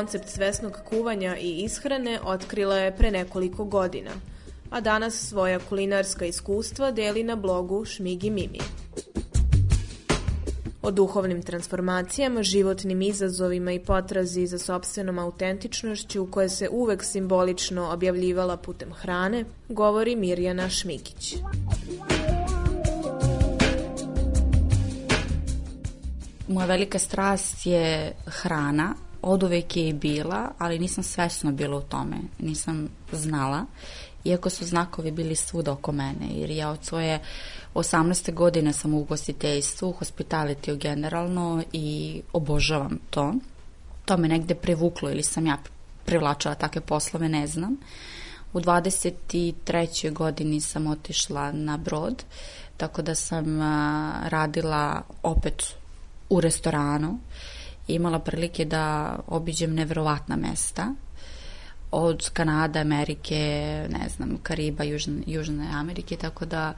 Koncept svesnog kuvanja i ishrane otkrila je pre nekoliko godina, a danas svoja kulinarska iskustva deli na blogu Šmigi Mimi. O duhovnim transformacijama, životnim izazovima i potrazi za sobstvenom autentičnošću koja se uvek simbolično objavljivala putem hrane, govori Mirjana Šmikić. Moja velika strast je hrana, od uvek je i bila, ali nisam svesno bila u tome, nisam znala, iako su znakovi bili svuda oko mene, jer ja od svoje 18. godine sam u ugostiteljstvu, hospitalitiju generalno i obožavam to. To me negde privuklo ili sam ja privlačila takve poslove, ne znam. U 23. godini sam otišla na brod, tako da sam radila opet u restoranu imala prilike da obiđem neverovatna mesta od Kanada, Amerike, ne znam, Kariba, Južne, Južne Amerike, tako da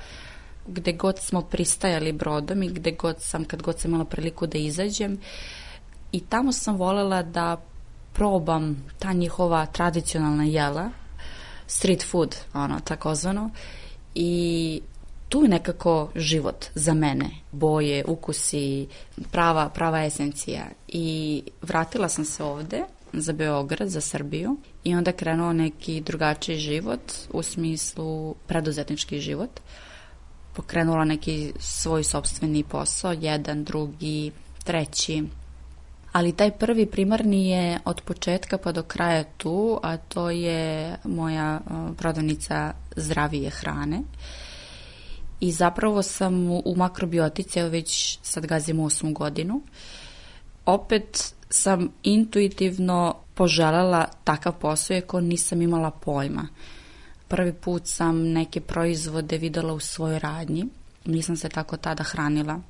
gde god smo pristajali brodom i gde god sam, kad god sam imala priliku da izađem i tamo sam volela da probam ta njihova tradicionalna jela, street food, ono, takozvano, i tu je nekako život za mene. Boje, ukusi, prava, prava esencija. I vratila sam se ovde za Beograd, za Srbiju i onda krenuo neki drugačiji život u smislu preduzetnički život. Pokrenula neki svoj sobstveni posao, jedan, drugi, treći. Ali taj prvi primarni je od početka pa do kraja tu, a to je moja uh, prodavnica zdravije hrane i zapravo sam u, makrobiotici, evo već sad gazim osmu godinu. Opet sam intuitivno poželjela takav posao, iako nisam imala pojma. Prvi put sam neke proizvode videla u svojoj radnji, nisam se tako tada hranila.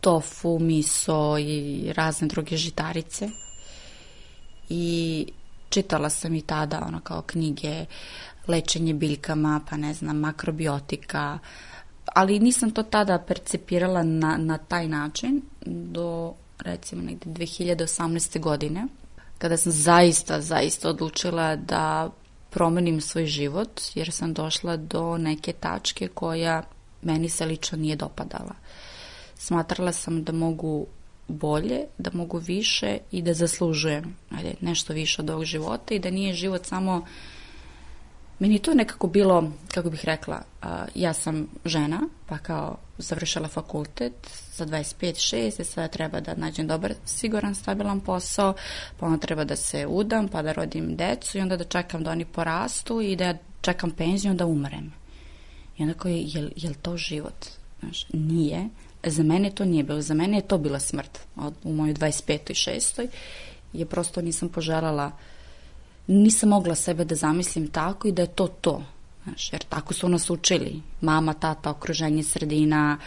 Tofu, miso i razne druge žitarice. I čitala sam i tada ono kao knjige lečenje biljkama, pa ne znam, makrobiotika, ali nisam to tada percepirala na, na taj način do recimo negde 2018. godine kada sam zaista, zaista odlučila da promenim svoj život jer sam došla do neke tačke koja meni se lično nije dopadala. Smatrala sam da mogu bolje, da mogu više i da zaslužujem ajde, nešto više od ovog života i da nije život samo Meni to nekako bilo, kako bih rekla, ja sam žena, pa kao završila fakultet za 25-6 i sada treba da nađem dobar, siguran, stabilan posao, pa onda treba da se udam, pa da rodim decu i onda da čekam da oni porastu i da ja čekam penziju, da umrem. I onda koji, je, je li to život? Znaš, nije. Za mene to nije bilo. Za mene je to bila smrt. Od, u mojoj 25. i 6. je prosto nisam poželjala uh, nisam mogla sebe da zamislim tako i da je to to. Znaš, jer tako su nas učili. Mama, tata, okruženje, sredina,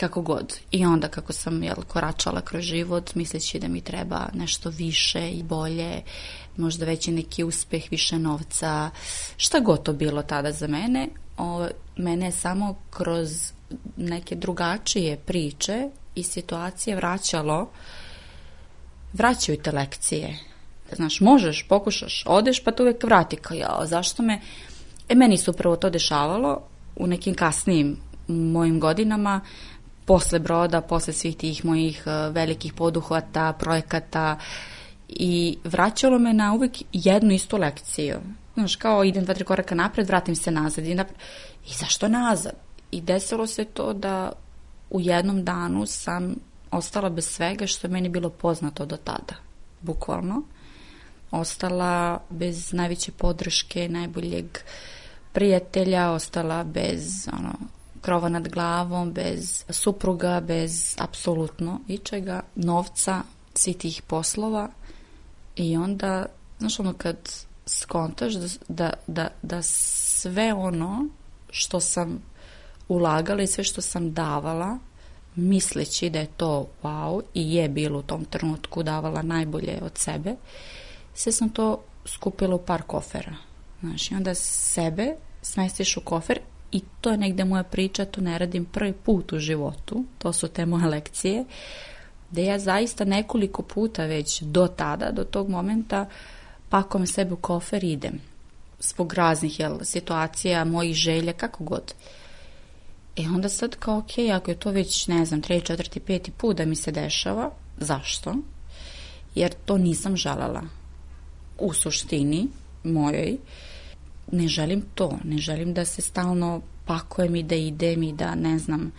kako god. I onda kako sam jel, koračala kroz život, misleći da mi treba nešto više i bolje, možda veći neki uspeh, više novca, šta god to bilo tada za mene, o, mene je samo kroz neke drugačije priče i situacije vraćalo vraćaju te lekcije Znaš, možeš, pokušaš, odeš, pa te uvek vrati kao, ja, zašto me... E, meni se upravo to dešavalo u nekim kasnijim mojim godinama, posle broda, posle svih tih mojih uh, velikih poduhvata, projekata i vraćalo me na uvek jednu istu lekciju. Znaš, kao idem dva, tri koraka napred, vratim se nazad i, napred. i zašto nazad? I desilo se to da u jednom danu sam ostala bez svega što je meni bilo poznato do tada, bukvalno. Ostala bez najveće podrške, najboljeg prijatelja, ostala bez ono, krova nad glavom, bez supruga, bez apsolutno ičega, novca, svi tih poslova. I onda, znaš ono kad skontaš da, da, da, da sve ono što sam ulagala i sve što sam davala misleći da je to wow i je bilo u tom trenutku davala najbolje od sebe, sve sam to skupila u par kofera. Znaš, i onda sebe smestiš u kofer i to je negde moja priča, to ne radim prvi put u životu, to su te moje lekcije, da ja zaista nekoliko puta već do tada, do tog momenta, pakujem sebe u kofer i idem. Zbog raznih jel, situacija, mojih želja, kako god. E onda sad kao, ok, ako je to već, ne znam, treći, četvrti, peti put da mi se dešava, zašto? Jer to nisam želela. U suštini mojoj, ne želim to, ne želim da se stalno pakujem i da idem i da, ne znam,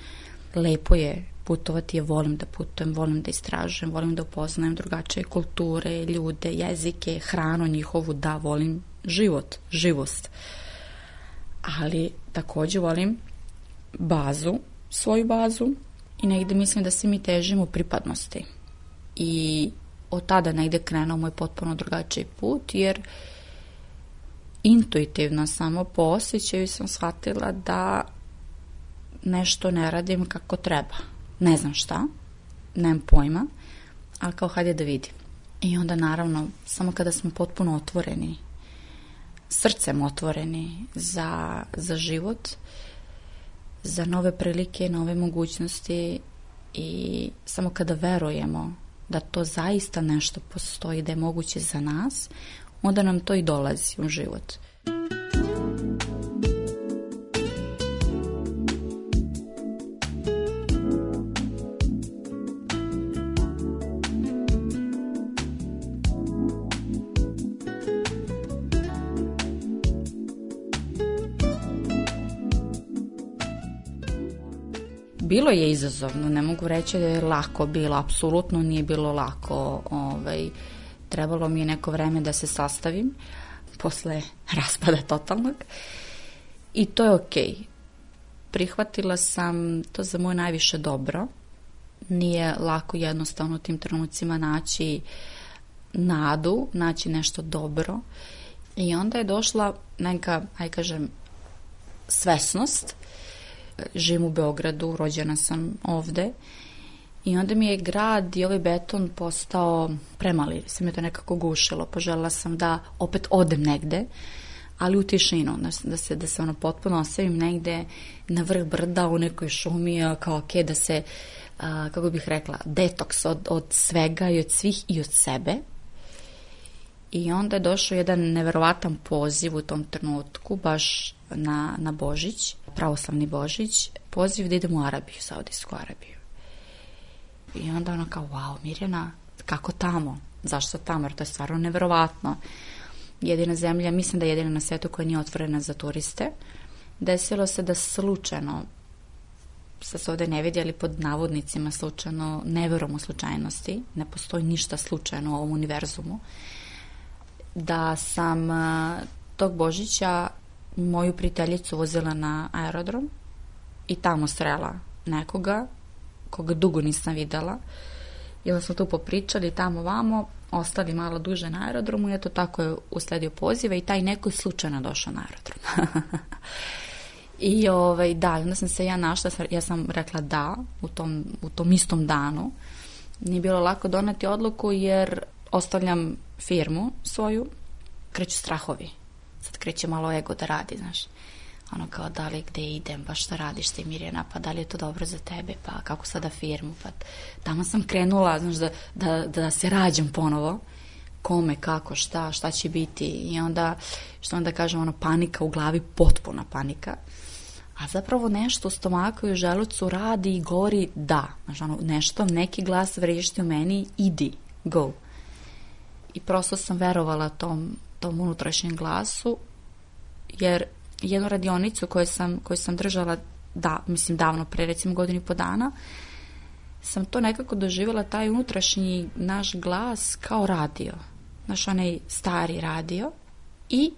lepo je putovati, je volim da putujem, volim da istražujem, volim da upoznajem drugačije kulture, ljude, jezike, hranu njihovu, da, volim život, živost. Ali takođe volim bazu, svoju bazu i negde mislim da se mi težimo pripadnosti. I od tada negde krenuo moj potpuno drugačiji put, jer intuitivno samo po osjećaju sam shvatila da nešto ne radim kako treba. Ne znam šta, nemam pojma, ali kao hajde da vidim. I onda naravno, samo kada smo potpuno otvoreni, srcem otvoreni za, za život, za nove prilike, nove mogućnosti i samo kada verujemo da to zaista nešto postoji, da je moguće za nas, onda nam to i dolazi u život. Bilo je izazovno, ne mogu reći da je lako bilo, apsolutno nije bilo lako, ovaj, trebalo mi je neko vreme da se sastavim posle raspada totalnog i to je okej. Okay. Prihvatila sam to za moje najviše dobro, nije lako jednostavno u tim trenucima naći nadu, naći nešto dobro i onda je došla neka, aj kažem, svesnost živim u Beogradu, rođena sam ovde i onda mi je grad i ovaj beton postao premali, se me to nekako gušilo, poželjela sam da opet odem negde, ali u tišinu, da, da se, da se ono potpuno ostavim negde na vrh brda u nekoj šumi, kao ok, da se, a, kako bih rekla, detoks od, od svega i od svih i od sebe. I onda je došao jedan neverovatan poziv u tom trenutku, baš na, na Božić, pravoslavni Božić, poziv da idem u Arabiju, Saudijsku Arabiju. I onda ona kao, wow, Mirjana, kako tamo? Zašto tamo? Jer to je stvarno neverovatno. Jedina zemlja, mislim da je jedina na svetu koja nije otvorena za turiste. Desilo se da slučajno, sa se ovde ne vidi, ali pod navodnicima slučajno, ne verujem u slučajnosti, ne postoji ništa slučajno u ovom univerzumu, da sam tog Božića moju prijateljicu vozila na aerodrom i tamo srela nekoga koga dugo nisam videla i onda smo tu popričali tamo vamo, ostali malo duže na aerodromu i eto tako je usledio poziva i taj neko je slučajno došao na aerodrom. I ovaj, da, onda sam se ja našla, ja sam rekla da u tom, u tom istom danu. Nije bilo lako doneti odluku jer ostavljam firmu svoju, kreću strahovi sad kreće malo ego da radi, znaš. Ono kao, da li gde idem, pa šta radiš ti Mirjana, pa da li je to dobro za tebe, pa kako sada firmu, pa tamo sam krenula, znaš, da, da, da se rađam ponovo, kome, kako, šta, šta će biti i onda, što onda kažem, ono, panika u glavi, potpuna panika, a zapravo nešto u stomaku i u želucu radi i govori da. Znaš, ono, nešto, neki glas vrešti u meni, idi, go. I prosto sam verovala tom, tom unutrašnjem glasu, jer jednu radionicu koju sam, koju sam držala, da, mislim davno, pre recimo godinu i po dana, sam to nekako doživjela, taj unutrašnji naš glas kao radio. Znaš, onaj stari radio i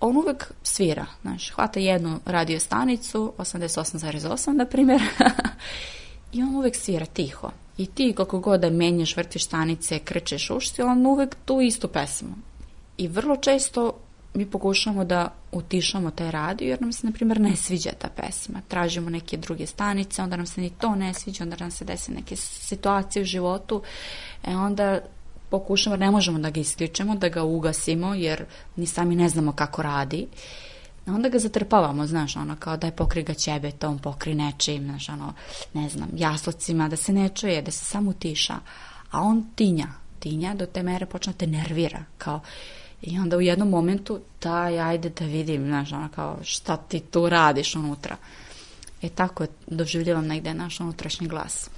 on uvek svira, znaš, hvata jednu radio stanicu, 88,8 na primjer, i on uvek svira tiho. I ti koliko god da menjaš, vrtiš stanice, krčeš ušti, on uvek tu istu pesmu. I vrlo često mi pokušamo da utišamo taj radio jer nam se, na primjer, ne sviđa ta pesma. Tražimo neke druge stanice, onda nam se ni to ne sviđa, onda nam se desi neke situacije u životu, e onda pokušamo, ne možemo da ga isključemo, da ga ugasimo, jer ni sami ne znamo kako radi. Onda ga zatrpavamo, znaš, ono, kao daj pokri ga ćebetom, pokri nečim, znaš, ono, ne znam, jaslocima, da se ne čuje, da se samo tiša. A on tinja, tinja do te mere počne da te nervira, kao, i onda u jednom momentu, daj, ajde da vidim, znaš, ono, kao, šta ti tu radiš unutra. E tako doživljavam negde naš unutrašnji glas.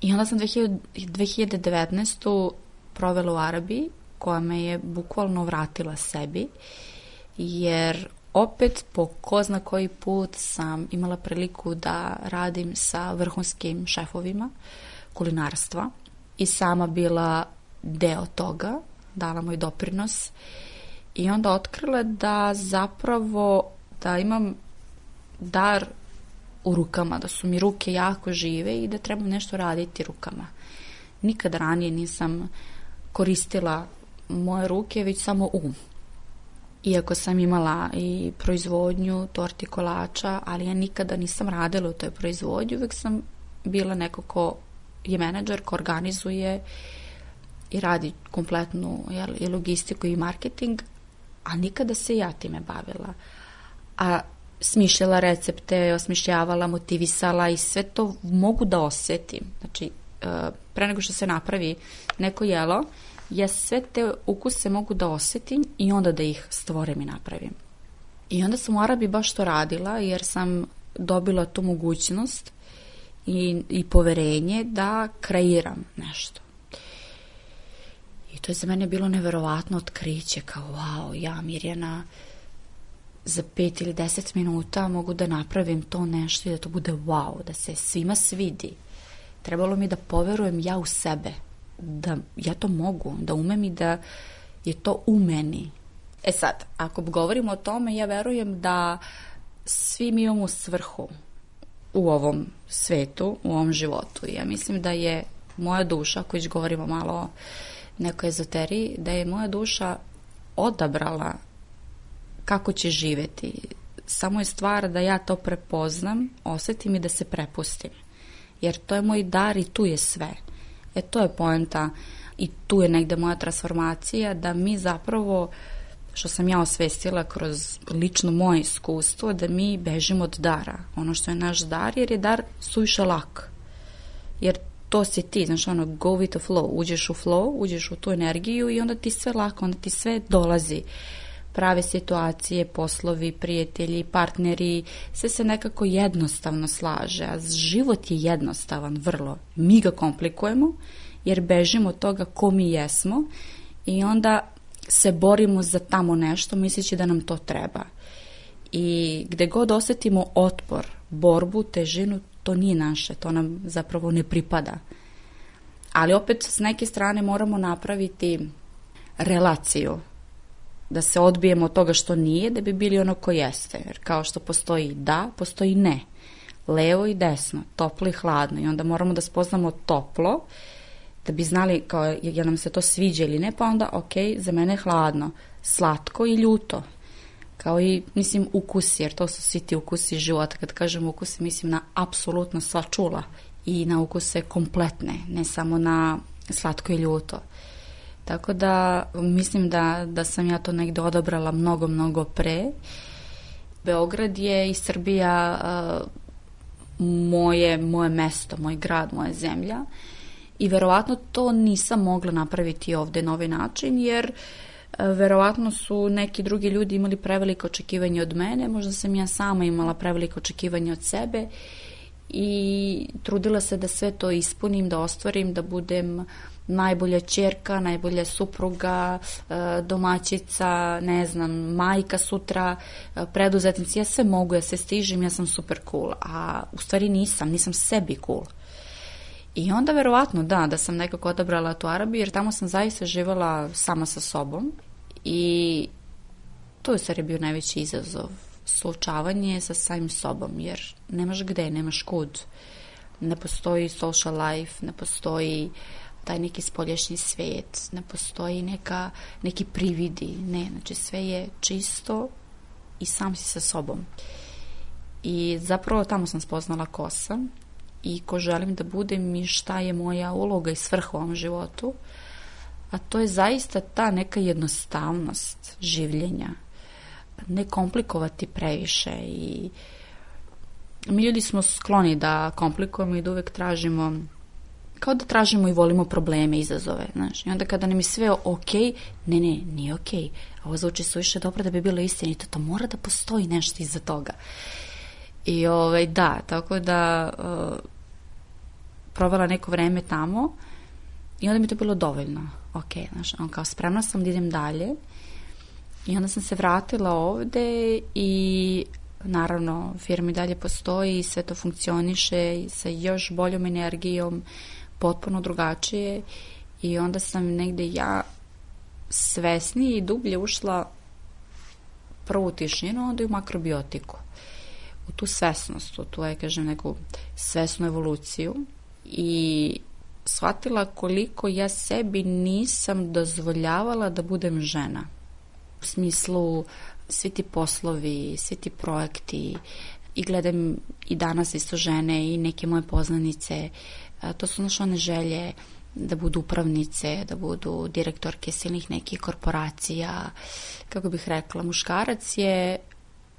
I onda sam 2000, 2019 provela u Arabiji, koja me je bukvalno vratila sebi, jer opet po ko zna koji put sam imala priliku da radim sa vrhunskim šefovima kulinarstva i sama bila deo toga, dala moj doprinos i onda otkrila da zapravo da imam dar u rukama, da su mi ruke jako žive i da trebam nešto raditi rukama. Nikad ranije nisam koristila moje ruke, već samo um. Iako sam imala i proizvodnju torti kolača, ali ja nikada nisam radila u toj proizvodnji, uvek sam bila neko ko je menadžer, ko organizuje i radi kompletnu jel, i logistiku i marketing, a nikada se ja time bavila. A smišljala recepte, osmišljavala, motivisala i sve to mogu da osetim. Znači, e, pre nego što se napravi neko jelo, ja sve te ukuse mogu da osetim i onda da ih stvorem i napravim. I onda sam u Arabi baš to radila jer sam dobila tu mogućnost i, i poverenje da kreiram nešto. I to je za mene bilo neverovatno otkriće, kao wow, ja Mirjana za pet ili deset minuta mogu da napravim to nešto i da to bude wow, da se svima svidi. Trebalo mi da poverujem ja u sebe, da ja to mogu, da umem i da je to u meni. E sad, ako govorimo o tome, ja verujem da svi mi imamo svrhu u ovom svetu, u ovom životu. Ja mislim da je moja duša, ako već govorimo malo o nekoj ezoteriji, da je moja duša odabrala kako će živeti. Samo je stvar da ja to prepoznam, osetim i da se prepustim. Jer to je moj dar i tu je sve. E to je poenta i tu je negde moja transformacija da mi zapravo što sam ja osvestila kroz lično moje iskustvo, da mi bežimo od dara. Ono što je naš dar, jer je dar suviše lak. Jer to si ti, znaš, ono, go with the flow, uđeš u flow, uđeš u tu energiju i onda ti sve lako, onda ti sve dolazi. Prave situacije, poslovi, prijatelji, partneri, sve se nekako jednostavno slaže, a život je jednostavan, vrlo. Mi ga komplikujemo, jer bežimo od toga ko mi jesmo i onda se borimo za tamo nešto misleći da nam to treba. I gde god osetimo otpor, borbu, težinu, to nije naše, to nam zapravo ne pripada. Ali opet s neke strane moramo napraviti relaciju, da se odbijemo od toga što nije, da bi bili ono ko jeste. Jer kao što postoji da, postoji ne. Levo i desno, toplo i hladno. I onda moramo da spoznamo toplo, da bi znali kao je nam se to sviđa ili ne, pa onda ok, za mene je hladno, slatko i ljuto kao i, mislim, ukusi, jer to su svi ti ukusi života. Kad kažem ukusi, mislim na apsolutno sva čula i na ukuse kompletne, ne samo na slatko i ljuto. Tako da mislim da, da sam ja to negde odabrala mnogo, mnogo pre. Beograd je i Srbija uh, moje, moje mesto, moj grad, moja zemlja i verovatno to nisam mogla napraviti ovde na ovaj način jer uh, Verovatno su neki drugi ljudi imali prevelike očekivanje od mene, možda sam ja sama imala prevelike očekivanje od sebe i trudila se da sve to ispunim, da ostvarim, da budem najbolja čerka, najbolja supruga, e, domaćica, ne znam, majka sutra, e, preduzetnici, ja sve mogu, ja se stižim, ja sam super cool, a u stvari nisam, nisam sebi cool. I onda verovatno da, da sam nekako odabrala tu Arabiju, jer tamo sam zaista živala sama sa sobom i to je stvari bio najveći izazov, suočavanje sa samim sobom, jer nemaš gde, nemaš kud, ne postoji social life, ne postoji taj neki spoljašnji svet, ne postoji neka, neki prividi, ne, znači sve je čisto i sam si sa sobom. I zapravo tamo sam spoznala ko sam i ko želim da budem i šta je moja uloga i svrha u ovom životu. A to je zaista ta neka jednostavnost življenja. Ne komplikovati previše i mi ljudi smo skloni da komplikujemo i da uvek tražimo kao da tražimo i volimo probleme, izazove, znaš. I onda kada nam je sve ok, ne, ne, nije ok. A ovo zvuči suviše dobro da bi bilo istinito. To mora da postoji nešto iza toga. I ovaj, da, tako da uh, provela neko vreme tamo i onda mi to bilo dovoljno. Ok, znaš, on kao spremna sam da idem dalje. I onda sam se vratila ovde i naravno firma i dalje postoji i sve to funkcioniše sa još boljom energijom, potpuno drugačije i onda sam negde ja svesnije i dublje ušla prvo u tišinu, onda i u makrobiotiku. U tu svesnost, u tu, ja kažem, neku svesnu evoluciju i shvatila koliko ja sebi nisam dozvoljavala da budem žena. U smislu svi ti poslovi, svi ti projekti i gledam i danas isto žene i neke moje poznanice to su naš one želje da budu upravnice, da budu direktorke silnih nekih korporacija. Kako bih rekla, muškarac je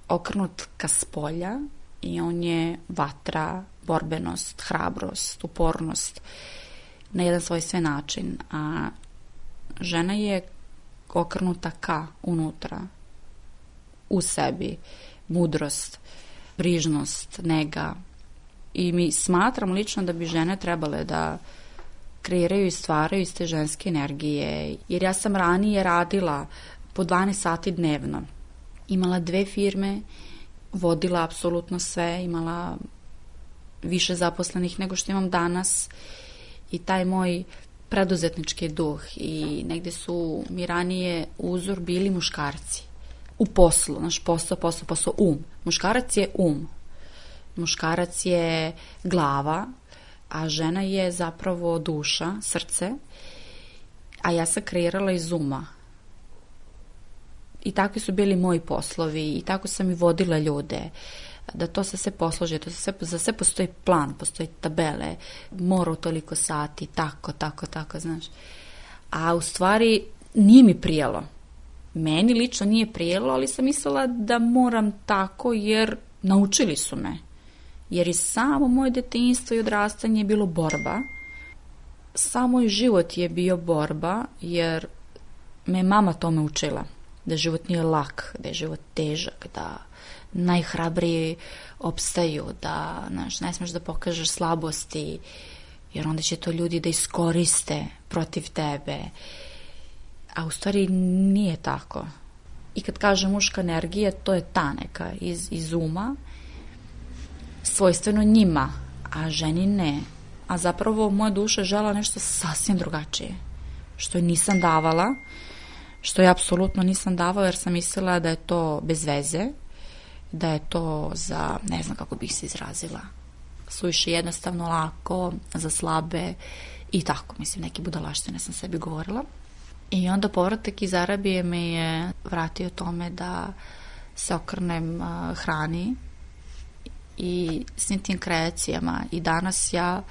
okrenut ka spolja i on je vatra, borbenost, hrabrost, upornost na jedan svoj sve način, a žena je okrenuta ka unutra, u sebi, mudrost, brižnost, nega, i mi smatram lično da bi žene trebale da kreiraju i stvaraju iz te ženske energije, jer ja sam ranije radila po 12 sati dnevno. Imala dve firme, vodila apsolutno sve, imala više zaposlenih nego što imam danas i taj moj preduzetnički duh i negde su mi ranije uzor bili muškarci u poslu, naš posao, posao, posao, um. Muškarac je um, Muškarac je glava, a žena je zapravo duša, srce, a ja sam kreirala iz uma. I takvi su bili moji poslovi i tako sam i vodila ljude da to se sve posloži, to se sve, za sve postoji plan, postoji tabele, mora u toliko sati, tako, tako, tako, znaš. A u stvari nije mi prijelo. Meni lično nije prijelo, ali sam mislila da moram tako jer naučili su me jer i samo moje detinjstvo i odrastanje je bilo borba. Samo i život je bio borba, jer me mama tome učila. Da život nije lak, da je život težak, da najhrabriji opstaju, da znaš, ne smeš da pokažeš slabosti, jer onda će to ljudi da iskoriste protiv tebe. A u stvari nije tako. I kad kažem muška energija, to je ta neka iz, iz uma, svojstveno njima, a ženi ne. A zapravo moja duša žela nešto sasvim drugačije, što je nisam davala, što je apsolutno nisam davala jer sam mislila da je to bez veze, da je to za, ne znam kako bih se izrazila, suviše jednostavno lako, za slabe i tako, mislim, neke budalaštine sam sebi govorila. I onda povratak iz Arabije me je vratio tome da se okrnem hrani, i svim tim kreacijama. I danas ja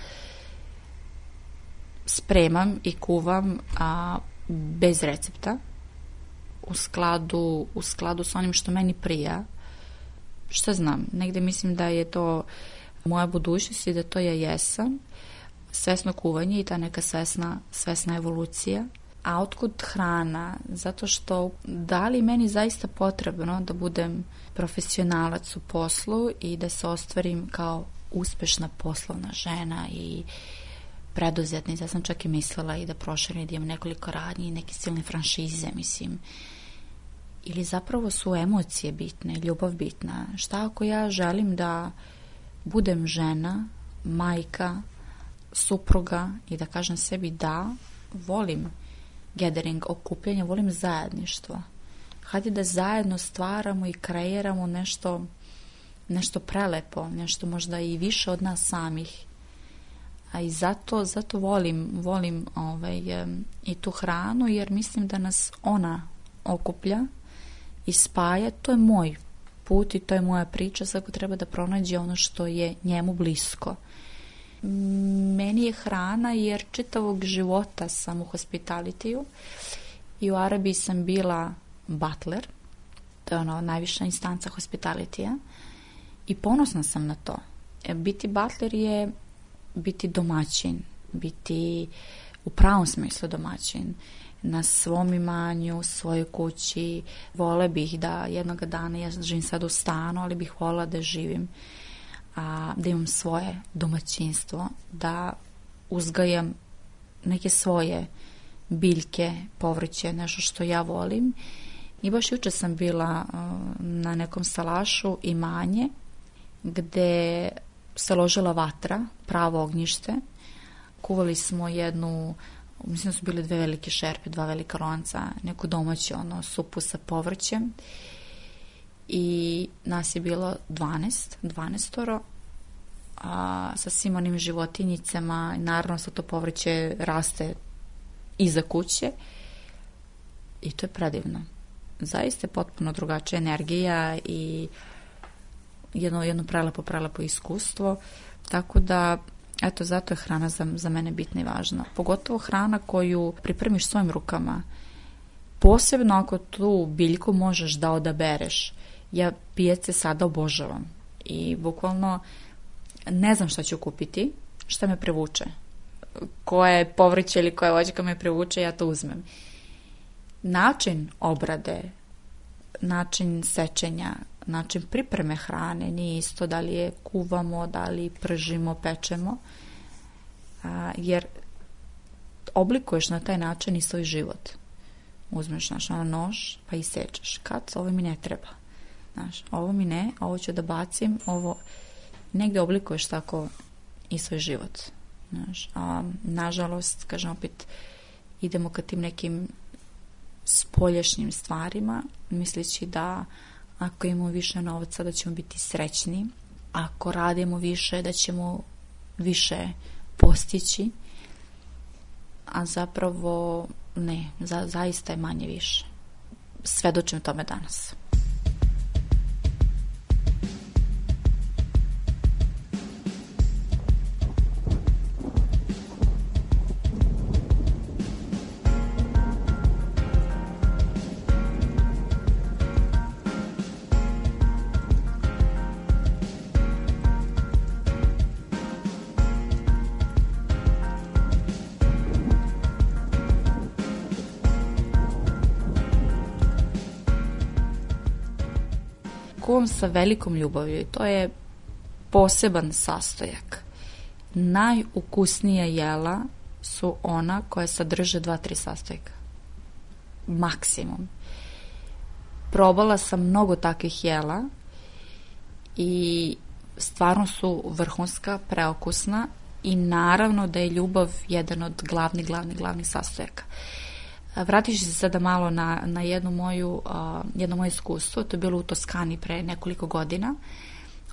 spremam i kuvam a, bez recepta u skladu, u skladu sa onim što meni prija šta znam, negde mislim da je to moja budućnost i da to ja jesam svesno kuvanje i ta neka svesna, svesna evolucija A otkud hrana? Zato što da li meni zaista potrebno da budem profesionalac u poslu i da se ostvarim kao uspešna poslovna žena i preduzetnica. Ja sam čak i mislila i da proširim da imam nekoliko radnji i neke silne franšize, mislim. Ili zapravo su emocije bitne, ljubav bitna. Šta ako ja želim da budem žena, majka, supruga i da kažem sebi da, volim gathering, okupljanje, volim zajedništvo. Hajde da zajedno stvaramo i kreiramo nešto, nešto prelepo, nešto možda i više od nas samih. A i zato, zato volim, volim ovaj, i tu hranu, jer mislim da nas ona okuplja i spaja. To je moj put i to je moja priča, svako treba da pronađe ono što je njemu blisko. Meni je hrana jer čitavog života sam u hospitalitiju i u Arabiji sam bila butler, to je ono najviša instanca hospitalitija i ponosna sam na to. E, biti butler je biti domaćin, biti u pravom smislu domaćin na svom imanju, svojoj kući. Vole bih da jednog dana, ja živim sad u stanu, ali bih volila da živim a, da imam svoje domaćinstvo, da uzgajam neke svoje biljke, povrće, nešto što ja volim. I baš juče sam bila na nekom salašu imanje gde se ložila vatra, pravo ognjište. Kuvali smo jednu, mislim da su bile dve velike šerpe, dva velika lonca, neku domaću ono, supu sa povrćem. I nas je bilo 12, 12 a, sa svim onim životinjicama, naravno sa to povrće raste iza kuće. I to je predivno. Zaista je potpuno drugačija energija i jedno, jedno prelepo, prelepo iskustvo, tako da eto, zato je hrana za, za mene bitna i važna. Pogotovo hrana koju pripremiš svojim rukama. Posebno ako tu biljku možeš da odabereš ja pijace sada obožavam i bukvalno ne znam šta ću kupiti, šta me prevuče. Koje povrće ili koja voćka me prevuče, ja to uzmem. Način obrade, način sečenja, način pripreme hrane nije isto da li je kuvamo, da li pržimo, pečemo, a, jer oblikuješ na taj način i svoj život. Uzmeš naš nož pa i sečeš. Kad ovo mi ne treba Znaš, ovo mi ne, ovo ću da bacim, ovo negde oblikuješ tako i svoj život. Znaš, a nažalost, kažem opet, idemo ka tim nekim spolješnjim stvarima, misleći da ako imamo više novca da ćemo biti srećni, ako radimo više da ćemo više postići, a zapravo ne, za, zaista je manje više. Svedočim tome danas. Kuvam sa velikom ljubavlju i to je poseban sastojak. Najukusnija jela su ona koja sadrže dva, tri sastojka. Maksimum. Probala sam mnogo takvih jela i stvarno su vrhunska, preokusna i naravno da je ljubav jedan od glavnih, glavnih, glavnih sastojaka. Vratit ću se sada malo na, na jednu moju, jedno moje iskustvo, to je bilo u Toskani pre nekoliko godina,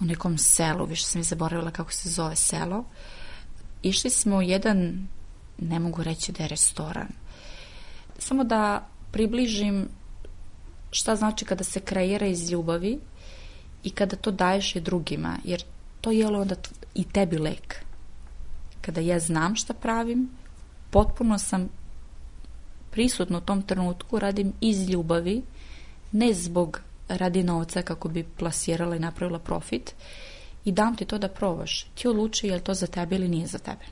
u nekom selu, više sam i zaboravila kako se zove selo. Išli smo u jedan, ne mogu reći da je restoran, samo da približim šta znači kada se kreira iz ljubavi i kada to daješ i drugima, jer to je onda i tebi lek. Kada ja znam šta pravim, potpuno sam prisutno u tom trenutku radim iz ljubavi, ne zbog radi novca kako bi plasirala i napravila profit i dam ti to da probaš. Ti odluči je li to za tebe ili nije za tebe.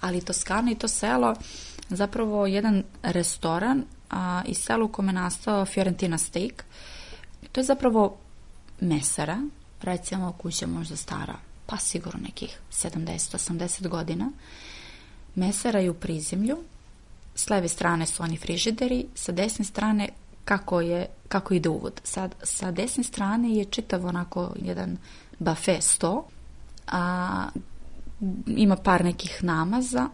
Ali Toskana i to selo zapravo jedan restoran a, iz sela u kome je nastao Fiorentina Steak. To je zapravo mesara, recimo kuća možda stara, pa sigurno nekih 70-80 godina. Mesara je u prizemlju, s leve strane su oni frižideri, sa desne strane kako, je, kako ide uvod. Sad, sa desne strane je čitav onako jedan bafe sto, a, ima par nekih namaza,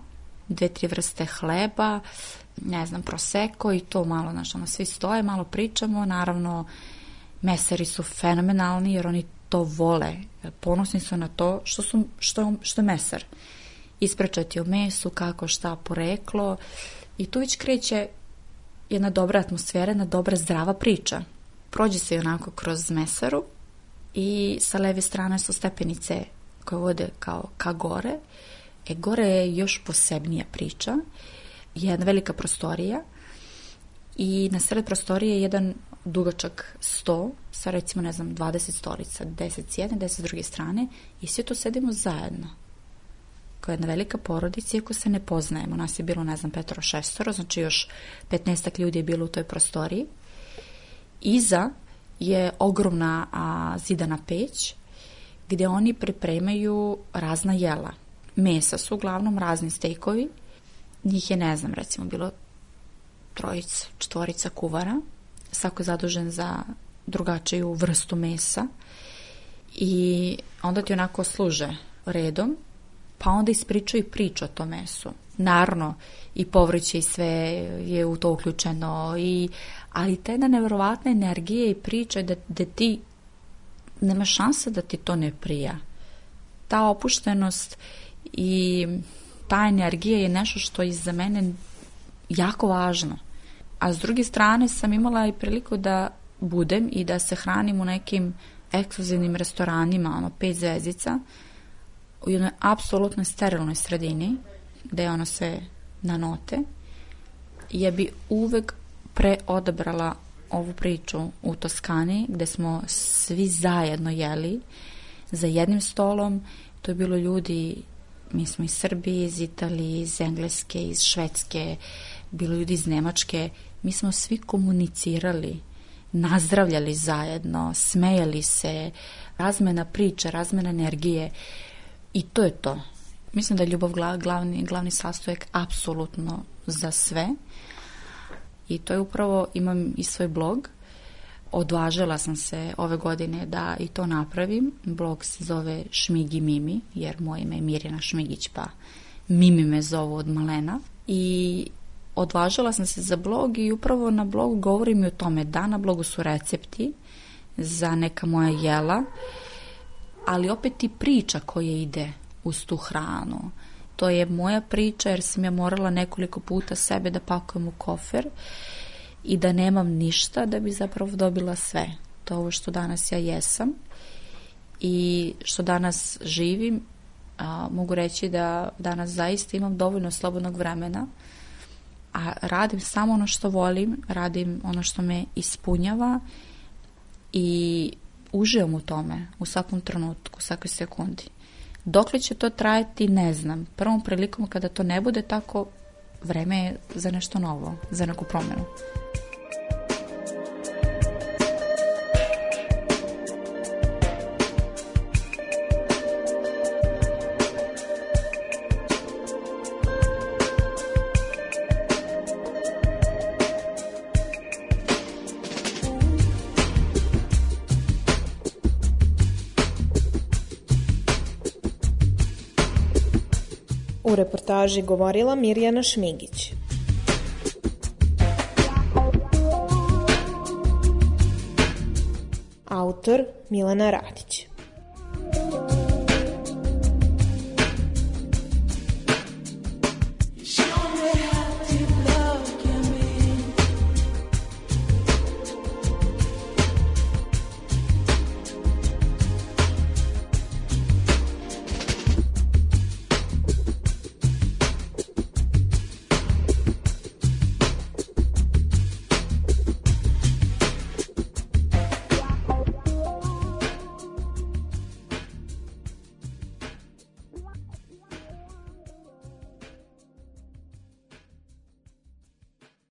dve, tri vrste hleba, ne znam, proseko i to malo, znaš, ono, svi stoje, malo pričamo, naravno, mesari su fenomenalni jer oni to vole, ponosni su na to što, su, što, što je mesar. Isprečati o mesu, kako šta poreklo i tu već kreće jedna dobra atmosfera, jedna dobra zdrava priča. Prođe se onako kroz mesaru i sa leve strane su stepenice koje vode kao ka gore. E gore je još posebnija priča, jedna velika prostorija i na sred prostorije je jedan dugačak sto sa recimo ne znam 20 stolica, 10 s jedne, 10 s druge strane i svi to sedimo zajedno kao jedna velika porodica, iako se ne poznajemo. Nas je bilo, ne znam, petoro šestoro, znači još 15 ljudi je bilo u toj prostoriji. Iza je ogromna a, zidana peć gde oni pripremaju razna jela. Mesa su uglavnom razni stejkovi, njih je, ne znam, recimo bilo trojica, čtvorica kuvara, svako je zadužen za drugačiju vrstu mesa i onda ti onako služe redom pa onda ispričaju priču o tom mesu. Naravno, i povrće i sve je u to uključeno, i, ali ta jedna nevjerovatna energija i priča da, da ti nema šanse da ti to ne prija. Ta opuštenost i ta energija je nešto što je za mene jako važno. A s druge strane sam imala i priliku da budem i da se hranim u nekim ekskluzivnim restoranima, ono, pet zvezdica, u jednoj apsolutno sterilnoj sredini, gde je ono sve na note, ja bi uvek preodabrala ovu priču u Toskani, gde smo svi zajedno jeli za jednim stolom. To je bilo ljudi, mi smo iz Srbije, iz Italije, iz Engleske, iz Švedske, bilo ljudi iz Nemačke. Mi smo svi komunicirali, nazdravljali zajedno, smejali se, razmena priča, razmena energije. I to je to. Mislim da je ljubav glavni, glavni sastojak apsolutno za sve. I to je upravo, imam i svoj blog. Odvažila sam se ove godine da i to napravim. Blog se zove Šmigi Mimi, jer moje ime je Mirjana Šmigić, pa Mimi me zovu od malena. I odvažila sam se za blog i upravo na blogu govorim i o tome da na blogu su recepti za neka moja jela ali opet i priča koja ide uz tu hranu. To je moja priča jer sam ja morala nekoliko puta sebe da pakujem u kofer i da nemam ništa da bi zapravo dobila sve. To je ovo što danas ja jesam i što danas živim. A, mogu reći da danas zaista imam dovoljno slobodnog vremena a radim samo ono što volim, radim ono što me ispunjava i uživam u tome u svakom trenutku, u svakoj sekundi. Dokle će to trajati, ne znam. Prvom prilikom kada to ne bude tako, vreme je za nešto novo, za neku promenu. Reportaži govorila Mirjana Šmigić. Autor Milena Radić.